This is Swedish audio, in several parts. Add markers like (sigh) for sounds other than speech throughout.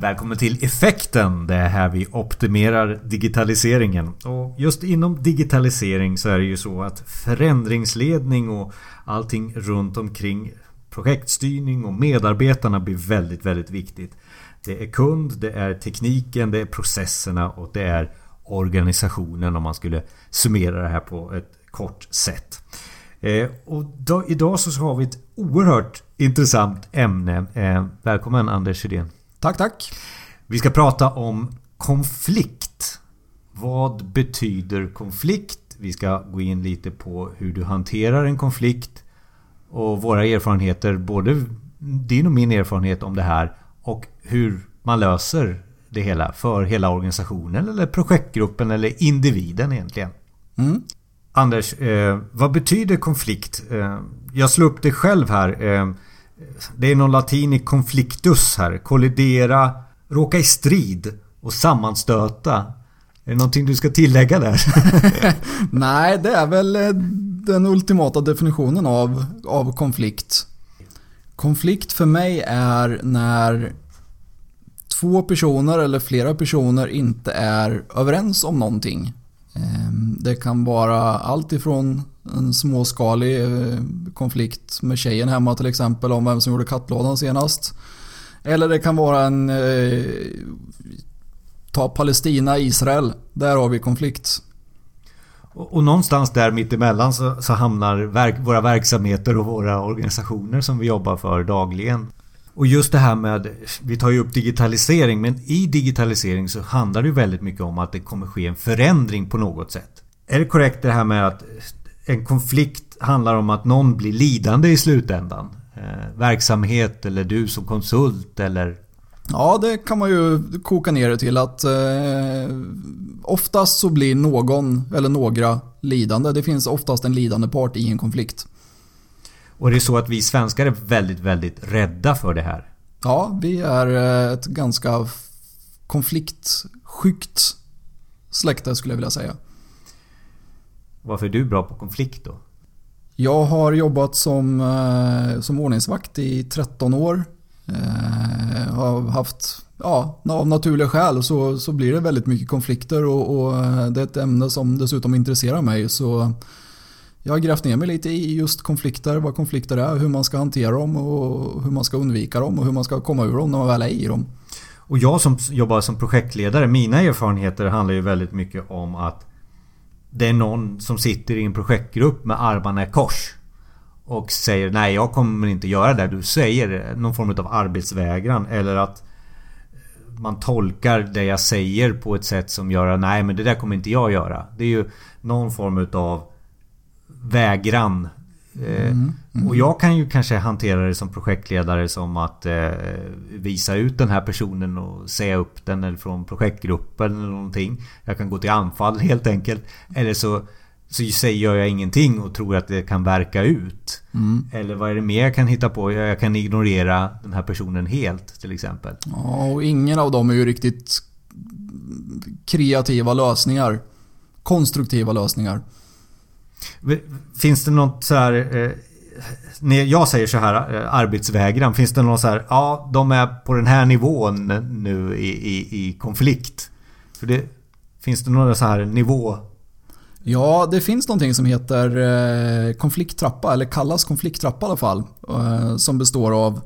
Välkommen till Effekten. Det är här vi optimerar digitaliseringen. Och just inom digitalisering så är det ju så att förändringsledning och allting runt omkring projektstyrning och medarbetarna blir väldigt, väldigt viktigt. Det är kund, det är tekniken, det är processerna och det är organisationen om man skulle summera det här på ett kort sätt. Eh, och då, idag så har vi ett oerhört intressant ämne. Eh, välkommen Anders Hedén. Tack, tack. Vi ska prata om konflikt. Vad betyder konflikt? Vi ska gå in lite på hur du hanterar en konflikt och våra erfarenheter, både din och min erfarenhet om det här och hur man löser det hela för hela organisationen eller projektgruppen eller individen egentligen. Mm. Anders, eh, vad betyder konflikt? Eh, jag slår upp det själv här. Eh, det är någon latin i conflictus här. Kollidera, råka i strid och sammanstöta. Är det någonting du ska tillägga där? (laughs) Nej, det är väl eh, den ultimata definitionen av, av konflikt. Konflikt för mig är när två personer eller flera personer inte är överens om någonting. Ehm, det kan vara allt ifrån en småskalig eh, konflikt med tjejen hemma till exempel om vem som gjorde kattlådan senast. Eller det kan vara en... Eh, ta Palestina, Israel. Där har vi konflikt. Och, och någonstans där mittemellan så, så hamnar verk, våra verksamheter och våra organisationer som vi jobbar för dagligen. Och just det här med, vi tar ju upp digitalisering, men i digitalisering så handlar det väldigt mycket om att det kommer ske en förändring på något sätt. Är det korrekt det här med att en konflikt handlar om att någon blir lidande i slutändan? Eh, verksamhet eller du som konsult eller? Ja, det kan man ju koka ner det till att eh, oftast så blir någon eller några lidande. Det finns oftast en lidande part i en konflikt. Och det är så att vi svenskar är väldigt, väldigt rädda för det här. Ja, vi är eh, ett ganska konfliktsjukt släkte skulle jag vilja säga. Varför är du bra på konflikt då? Jag har jobbat som, eh, som ordningsvakt i 13 år. Eh, har haft, ja, av naturliga skäl så, så blir det väldigt mycket konflikter och, och det är ett ämne som dessutom intresserar mig. Så jag har grävt ner mig lite i just konflikter, vad konflikter är, hur man ska hantera dem och hur man ska undvika dem och hur man ska komma ur dem när man väl är i dem. Och jag som jobbar som projektledare, mina erfarenheter handlar ju väldigt mycket om att det är någon som sitter i en projektgrupp med armarna i kors och säger nej jag kommer inte göra det du säger. Någon form av arbetsvägran eller att man tolkar det jag säger på ett sätt som gör att nej men det där kommer inte jag göra. Det är ju någon form utav vägran. Eh, mm, mm. Och jag kan ju kanske hantera det som projektledare som att eh, visa ut den här personen och säga upp den eller från projektgruppen eller någonting. Jag kan gå till anfall helt enkelt. Eller så, så säger jag ingenting och tror att det kan verka ut. Mm. Eller vad är det mer jag kan hitta på? Jag kan ignorera den här personen helt till exempel. Ja, och ingen av dem är ju riktigt kreativa lösningar. Konstruktiva lösningar. Finns det något så här... Eh, när jag säger så här eh, arbetsvägran. Finns det någon så här... Ja, de är på den här nivån nu i, i, i konflikt. För det, finns det några så här nivå? Ja, det finns någonting som heter eh, konflikttrappa, eller kallas konflikttrappa i alla fall. Eh, som består av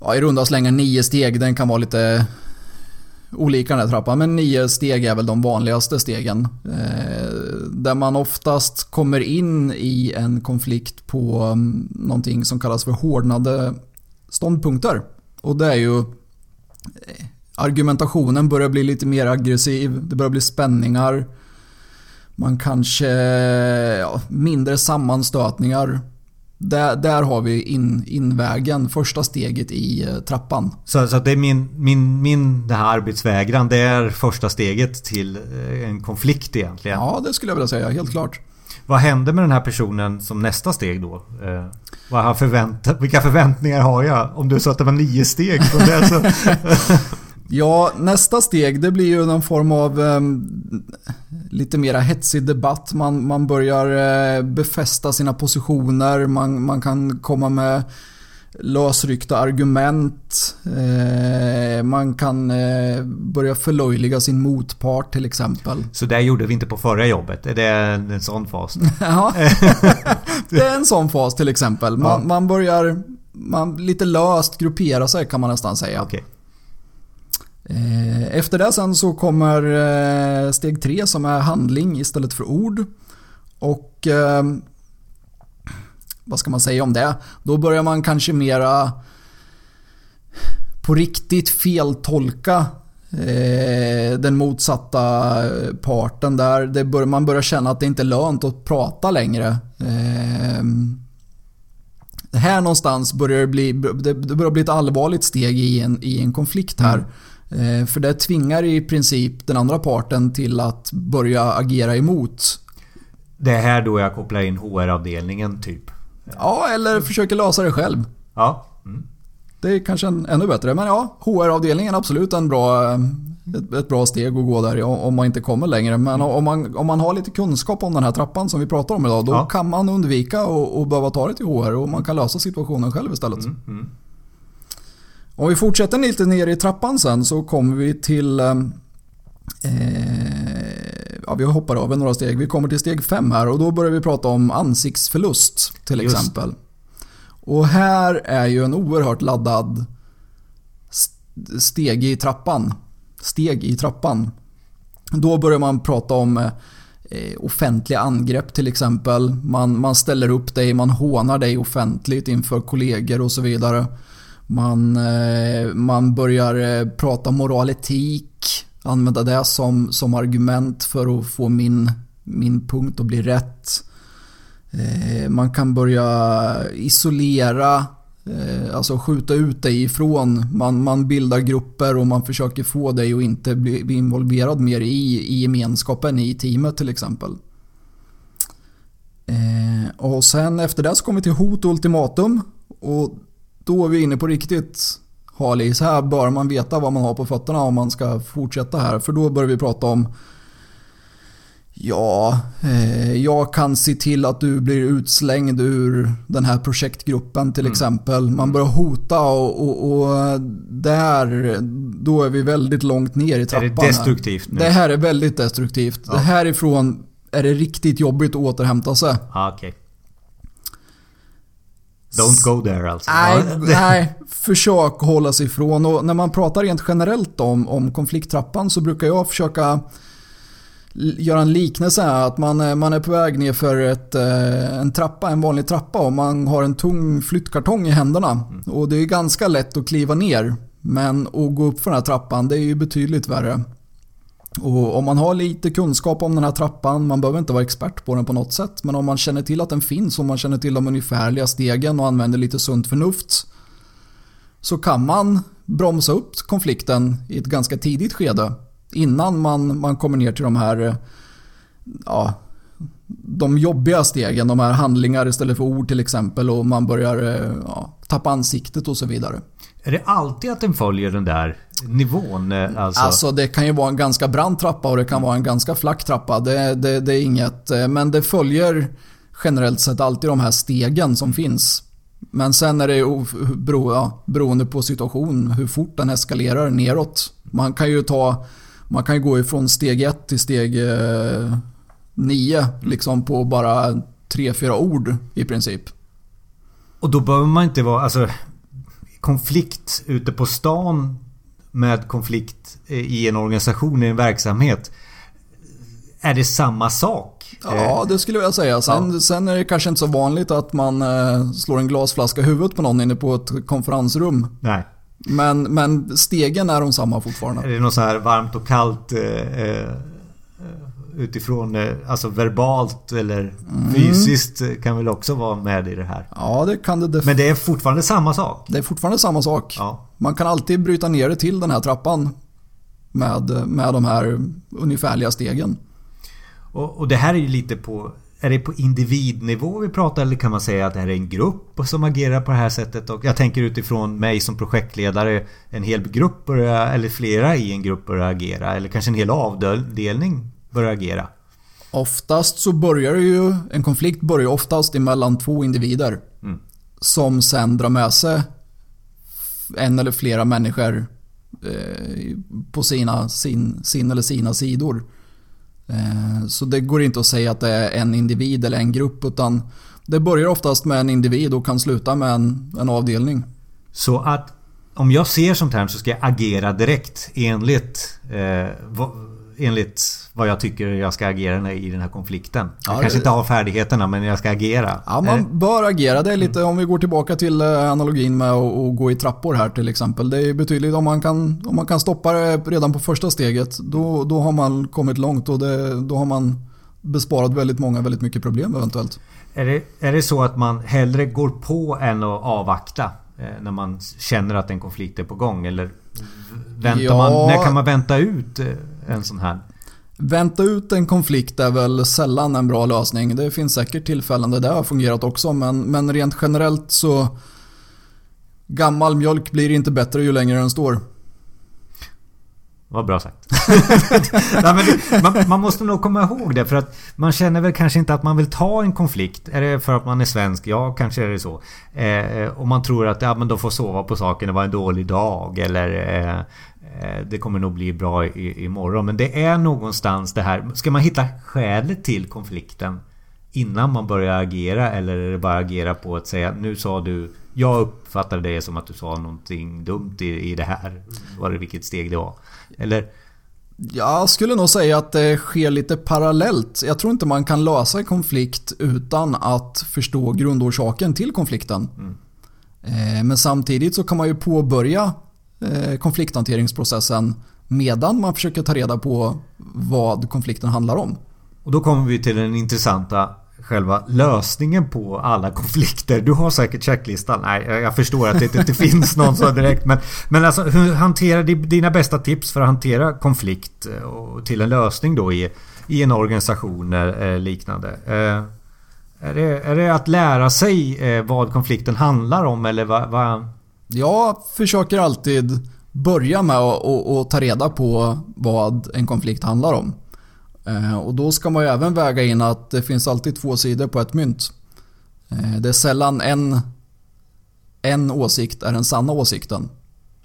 ja, i runda slängar nio steg. Den kan vara lite olika den här trappan. Men nio steg är väl de vanligaste stegen. Eh, där man oftast kommer in i en konflikt på um, någonting som kallas för hårdnade ståndpunkter. Och det är ju eh, argumentationen börjar bli lite mer aggressiv. Det börjar bli spänningar. Man kanske, ja, mindre sammanstötningar. Där, där har vi in, invägen, första steget i eh, trappan. Så, så det är min, min, min det här arbetsvägran, det är första steget till eh, en konflikt egentligen? Ja, det skulle jag vilja säga, helt klart. Vad händer med den här personen som nästa steg då? Eh, vad förvänt vilka förväntningar har jag? Om du sa att det var nio steg från det så... (laughs) Ja, nästa steg det blir ju någon form av eh, lite mera hetsig debatt. Man, man börjar eh, befästa sina positioner, man, man kan komma med lösryckta argument. Eh, man kan eh, börja förlöjliga sin motpart till exempel. Så det gjorde vi inte på förra jobbet? Är det en, en sån fas? (laughs) ja, det är en sån fas till exempel. Man, ja. man börjar man, lite löst gruppera sig kan man nästan säga. Okay. Eh, efter det sen så kommer eh, steg tre som är handling istället för ord. Och eh, vad ska man säga om det? Då börjar man kanske mera på riktigt feltolka den motsatta parten där. Det bör, man börjar känna att det inte är lönt att prata längre. här någonstans börjar det bli, det börjar bli ett allvarligt steg i en, i en konflikt här. Mm. Mm. Eh, för det tvingar i princip den andra parten till att börja agera emot. Det är här då jag kopplar in HR-avdelningen typ? Ja, eller försöker lösa det själv. Ja. Mm. Det är kanske en, ännu bättre. Men ja, HR-avdelningen är absolut en bra, ett, ett, bra steg att gå där om man inte kommer längre. Men mm. om, man, om man har lite kunskap om den här trappan som vi pratar om idag. Då ja. kan man undvika att behöva ta det till HR och man kan lösa situationen själv istället. Mm. Om vi fortsätter lite ner i trappan sen så kommer vi till... Eh, ja, vi hoppar av några steg. Vi kommer till steg 5 här och då börjar vi prata om ansiktsförlust till Just. exempel. Och här är ju en oerhört laddad steg i trappan. Steg i trappan. Då börjar man prata om eh, offentliga angrepp till exempel. Man, man ställer upp dig, man hånar dig offentligt inför kollegor och så vidare. Man, eh, man börjar eh, prata moraletik, använda det som, som argument för att få min, min punkt att bli rätt. Eh, man kan börja isolera, alltså skjuta ut dig ifrån. Man, man bildar grupper och man försöker få dig att inte bli, bli involverad mer i, i gemenskapen i teamet till exempel. Och sen efter det så kommer vi till hot och ultimatum. Och då är vi inne på riktigt Harley. Så här bör man veta vad man har på fötterna om man ska fortsätta här. För då börjar vi prata om Ja, eh, jag kan se till att du blir utslängd ur den här projektgruppen till mm. exempel. Man mm. börjar hota och, och, och, där, då är vi väldigt långt ner i trappan. Är det destruktivt nu? Det här är väldigt destruktivt. Ja. Det härifrån är det riktigt jobbigt att återhämta sig. Ah, okay. Don't go there alltså. Nej, (laughs) nej, försök hålla sig ifrån. Och när man pratar rent generellt om, om konflikttrappan så brukar jag försöka göra en liknelse här. Att man, man är på väg ner för ett, eh, en trappa, en vanlig trappa och man har en tung flyttkartong i händerna. Mm. Och det är ganska lätt att kliva ner. Men att gå upp för den här trappan det är ju betydligt värre. Och om man har lite kunskap om den här trappan, man behöver inte vara expert på den på något sätt, men om man känner till att den finns och man känner till de ungefärliga stegen och använder lite sunt förnuft så kan man bromsa upp konflikten i ett ganska tidigt skede innan man, man kommer ner till de här ja, de jobbiga stegen, de här handlingar istället för ord till exempel och man börjar eh, ja, tappa ansiktet och så vidare. Är det alltid att den följer den där nivån? Eh, alltså? alltså det kan ju vara en ganska brant trappa och det kan vara en ganska flack trappa. Det, det, det är inget... Eh, men det följer generellt sett alltid de här stegen som finns. Men sen är det bero, ja, beroende på situation hur fort den eskalerar neråt. Man kan ju ta... Man kan ju gå ifrån steg 1 till steg 9 eh, liksom på bara 3-4 ord i princip. Och då behöver man inte vara... Alltså, konflikt ute på stan med konflikt i en organisation, i en verksamhet. Är det samma sak? Ja, det skulle jag säga. Sen, ja. sen är det kanske inte så vanligt att man eh, slår en glasflaska i huvudet på någon inne på ett konferensrum. Nej. Men, men stegen är de samma fortfarande. Är det något så här varmt och kallt eh, eh utifrån eh, alltså verbalt eller mm. fysiskt kan väl också vara med i det här. Ja, det kan det. Men det är fortfarande samma sak? Det är fortfarande samma sak. Ja. Man kan alltid bryta ner det till den här trappan med, med de här ungefärliga stegen. Och, och det här är ju lite på är det på individnivå vi pratar eller kan man säga att det här är en grupp som agerar på det här sättet? Och jag tänker utifrån mig som projektledare En hel grupp börjar, eller flera i en grupp börjar agera eller kanske en hel avdelning börjar agera? Oftast så börjar ju en konflikt börjar oftast emellan två individer. Mm. som sen drar med sig en eller flera människor eh, på sina, sin, sin eller sina sidor. Eh, så det går inte att säga att det är en individ eller en grupp utan det börjar oftast med en individ och kan sluta med en, en avdelning. Så att om jag ser sånt här så ska jag agera direkt enligt eh, enligt vad jag tycker jag ska agera i den här konflikten. Jag ja, kanske inte har färdigheterna men jag ska agera. Ja, man bör agera. Det är lite om vi går tillbaka till eh, analogin med att gå i trappor här till exempel. Det är betydligt om man kan, om man kan stoppa det redan på första steget då, då har man kommit långt och det, då har man besparat väldigt många väldigt mycket problem eventuellt. Är det, är det så att man hellre går på än att avvakta? Eh, när man känner att en konflikt är på gång? Eller väntar ja, man, när kan man vänta ut eh, en sån här? Vänta ut en konflikt är väl sällan en bra lösning. Det finns säkert tillfällen där det har fungerat också men, men rent generellt så Gammal mjölk blir inte bättre ju längre den står. Vad bra sagt. (laughs) Nej, det, man, man, måste nog komma ihåg det för att man känner väl kanske inte att man vill ta en konflikt. Är det för att man är svensk? Ja, kanske är det så. Eh, och man tror att ja, men de får sova på saken, det var en dålig dag eller eh, eh, det kommer nog bli bra i, imorgon. Men det är någonstans det här. Ska man hitta skälet till konflikten innan man börjar agera eller är det bara agera på att säga nu sa du jag uppfattade det som att du sa någonting dumt i, i det här. Var det vilket steg det var? Eller? Jag skulle nog säga att det sker lite parallellt. Jag tror inte man kan lösa en konflikt utan att förstå grundorsaken till konflikten. Mm. Eh, men samtidigt så kan man ju påbörja eh, konflikthanteringsprocessen medan man försöker ta reda på vad konflikten handlar om. Och då kommer vi till den intressanta själva lösningen på alla konflikter. Du har säkert checklistan. Nej, jag förstår att det inte finns (laughs) någon så direkt. Men, men alltså, hur hanterar dina bästa tips för att hantera konflikt eh, och till en lösning då i, i en organisation eh, liknande? Eh, är det, är det att lära sig vad konflikten handlar om eller vad? vad... Jag försöker alltid börja med att ta reda på vad en konflikt handlar om. Eh, och då ska man ju även väga in att det finns alltid två sidor på ett mynt. Eh, det är sällan en, en åsikt är den sanna åsikten.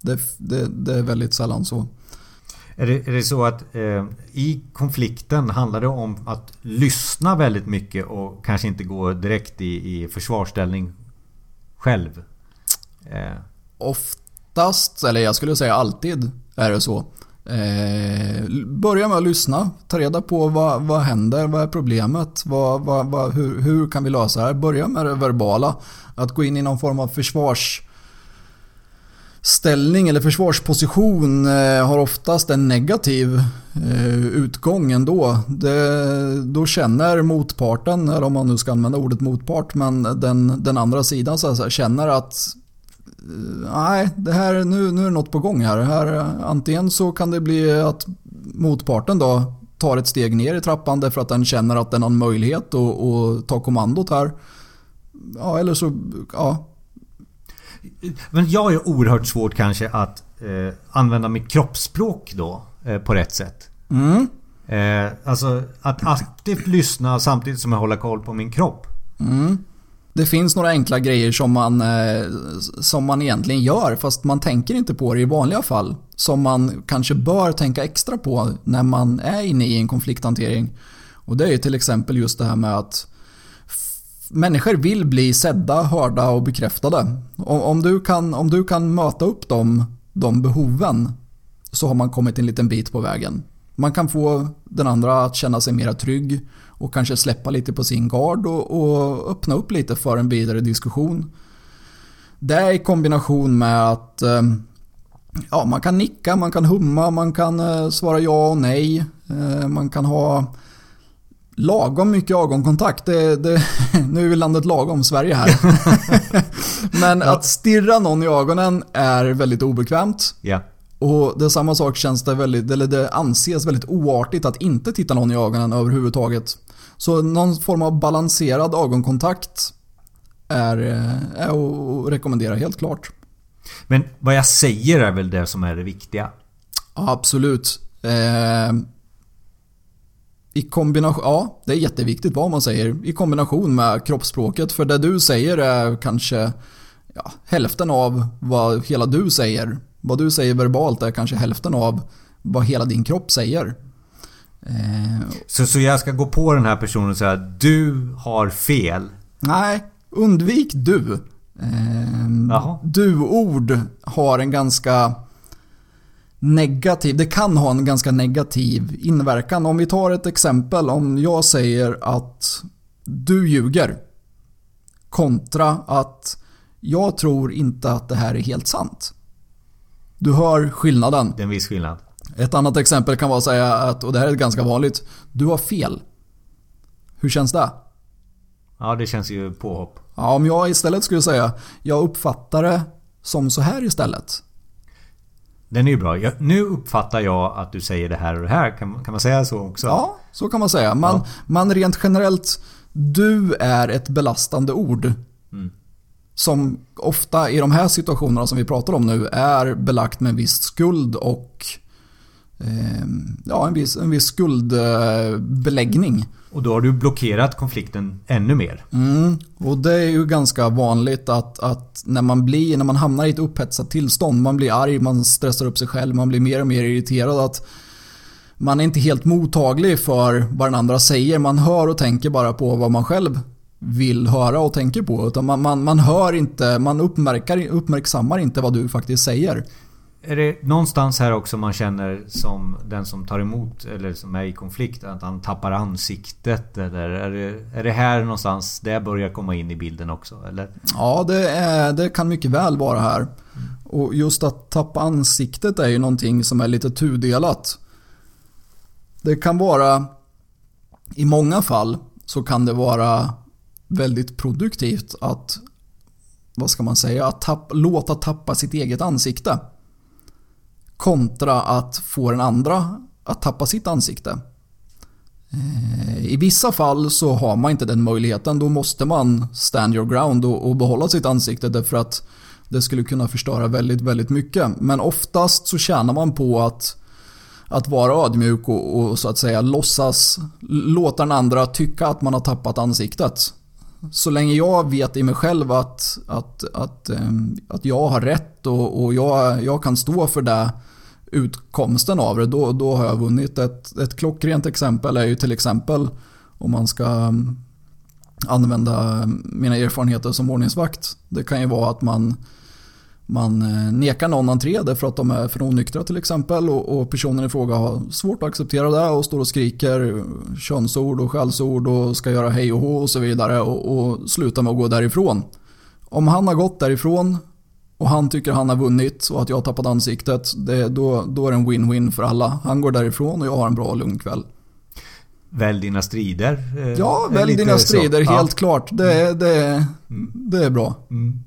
Det, det, det är väldigt sällan så. Är det, är det så att eh, i konflikten handlar det om att lyssna väldigt mycket och kanske inte gå direkt i, i försvarsställning själv? Eh. Oftast, eller jag skulle säga alltid, är det så. Eh, börja med att lyssna. Ta reda på vad, vad händer, vad är problemet, vad, vad, vad, hur, hur kan vi lösa det här? Börja med det verbala. Att gå in i någon form av försvarsställning eller försvarsposition eh, har oftast en negativ eh, utgång ändå. Det, då känner motparten, eller om man nu ska använda ordet motpart, men den, den andra sidan så här, känner att nej, det här, nu, nu är det något på gång här. här. Antingen så kan det bli att motparten då tar ett steg ner i trappan därför att den känner att den har en möjlighet att, att ta kommandot här. Ja, eller så, ja. Men jag är oerhört svårt kanske att eh, använda mitt kroppsspråk då eh, på rätt sätt. Mm. Eh, alltså att aktivt lyssna samtidigt som jag håller koll på min kropp. Mm. Det finns några enkla grejer som man, eh, som man egentligen gör fast man tänker inte på det i vanliga fall. Som man kanske bör tänka extra på när man är inne i en konflikthantering. Och det är till exempel just det här med att människor vill bli sedda, hörda och bekräftade. Om du kan, om du kan möta upp de, de behoven så har man kommit en liten bit på vägen. Man kan få den andra att känna sig mer trygg och kanske släppa lite på sin gard och, och öppna upp lite för en vidare diskussion. Det i kombination med att eh, ja, man kan nicka, man kan humma, man kan eh, svara ja och nej. Eh, man kan ha lagom mycket ögonkontakt. Det, det, (laughs) nu är vi landet lagom Sverige här. (laughs) Men att stirra någon i ögonen är väldigt obekvämt. Ja. Och det samma sak känns det väldigt, eller det anses väldigt oartigt att inte titta någon i ögonen överhuvudtaget. Så någon form av balanserad ögonkontakt är, är att rekommendera helt klart. Men vad jag säger är väl det som är det viktiga? Absolut. Eh, i kombination, ja det är jätteviktigt vad man säger i kombination med kroppsspråket för det du säger är kanske ja, hälften av vad hela du säger. Vad du säger verbalt är kanske hälften av vad hela din kropp säger. Eh, så, så jag ska gå på den här personen och säga du har fel? Nej, undvik du. Eh, du-ord har en ganska negativ, det kan ha en ganska negativ inverkan. Om vi tar ett exempel, om jag säger att du ljuger kontra att jag tror inte att det här är helt sant. Du hör skillnaden. Det är en viss skillnad. Ett annat exempel kan vara att säga att, och det här är ganska vanligt, du har fel. Hur känns det? Ja, det känns ju påhopp. Ja, om jag istället skulle säga, jag uppfattar det som så här istället. Den är ju bra. Jag, nu uppfattar jag att du säger det här och det här. Kan, kan man säga så också? Ja, så kan man säga. Man, ja. man rent generellt, du är ett belastande ord. Mm. Som ofta i de här situationerna som vi pratar om nu är belagt med en viss skuld och ja, en viss, en viss skuldbeläggning. Och då har du blockerat konflikten ännu mer. Mm, och det är ju ganska vanligt att, att när man blir, när man hamnar i ett upphetsat tillstånd, man blir arg, man stressar upp sig själv, man blir mer och mer irriterad att man är inte helt mottaglig för vad den andra säger. Man hör och tänker bara på vad man själv vill höra och tänker på. Utan man, man, man hör inte, man uppmärksammar inte vad du faktiskt säger. Är det någonstans här också man känner som den som tar emot eller som är i konflikt att han tappar ansiktet? Eller är det, är det här någonstans det börjar komma in i bilden också? Eller? Ja, det, är, det kan mycket väl vara här. Mm. Och just att tappa ansiktet är ju någonting som är lite tudelat. Det kan vara, i många fall så kan det vara väldigt produktivt att, vad ska man säga, att tapp, låta tappa sitt eget ansikte. Kontra att få den andra att tappa sitt ansikte. Eh, I vissa fall så har man inte den möjligheten. Då måste man stand your ground och behålla sitt ansikte därför att det skulle kunna förstöra väldigt, väldigt mycket. Men oftast så tjänar man på att, att vara ödmjuk och, och så att säga låtsas låta den andra tycka att man har tappat ansiktet. Så länge jag vet i mig själv att, att, att, eh, att jag har rätt och, och jag, jag kan stå för det utkomsten av det, då, då har jag vunnit. Ett, ett klockrent exempel är ju till exempel om man ska mm, använda mina erfarenheter som ordningsvakt. Det kan ju vara att man, man eh, nekar någon entré därför att de är för onyktra till exempel och, och personen i fråga har svårt att acceptera det och står och skriker könsord och skällsord och ska göra hej och hå och så vidare och, och slutar med att gå därifrån. Om han har gått därifrån och han tycker han har vunnit och att jag har tappat ansiktet. Det, då, då är det en win-win för alla. Han går därifrån och jag har en bra och lugn kväll. Välj dina strider. Eh, ja, välj dina strider, så. helt ja. klart. Det, mm. det, mm. det är bra. Mm.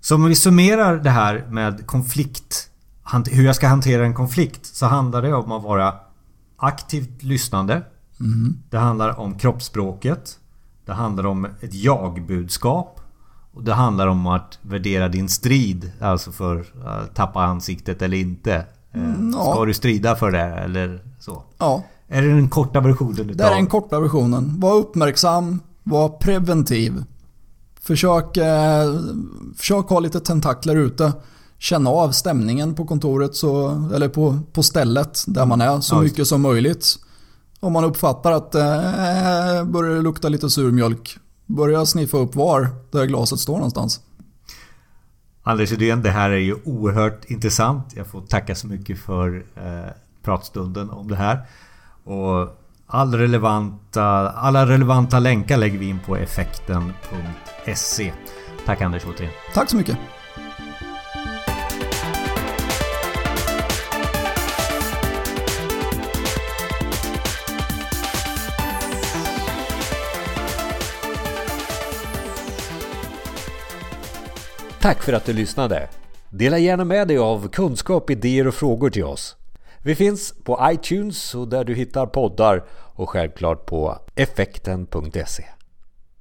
Så om vi summerar det här med konflikt. Hur jag ska hantera en konflikt. Så handlar det om att vara aktivt lyssnande. Mm. Det handlar om kroppsspråket. Det handlar om ett jag-budskap. Och det handlar om att värdera din strid. Alltså för att tappa ansiktet eller inte. Eh, mm, ja. Ska du strida för det eller så? Ja. Är det den korta versionen? Det är den korta versionen. Var uppmärksam. Var preventiv. Försök, eh, försök ha lite tentakler ute. Känna av stämningen på kontoret så, eller på, på stället där man är så ja, mycket som möjligt. Om man uppfattar att eh, börjar det lukta lite surmjölk börja sniffa upp var där glaset står någonstans. Anders Edén, det här är ju oerhört intressant. Jag får tacka så mycket för eh, pratstunden om det här. Och all relevanta, alla relevanta länkar lägger vi in på effekten.se. Tack Anders återigen. Tack så mycket. Tack för att du lyssnade! Dela gärna med dig av kunskap, idéer och frågor till oss. Vi finns på iTunes och där du hittar poddar och självklart på effekten.se.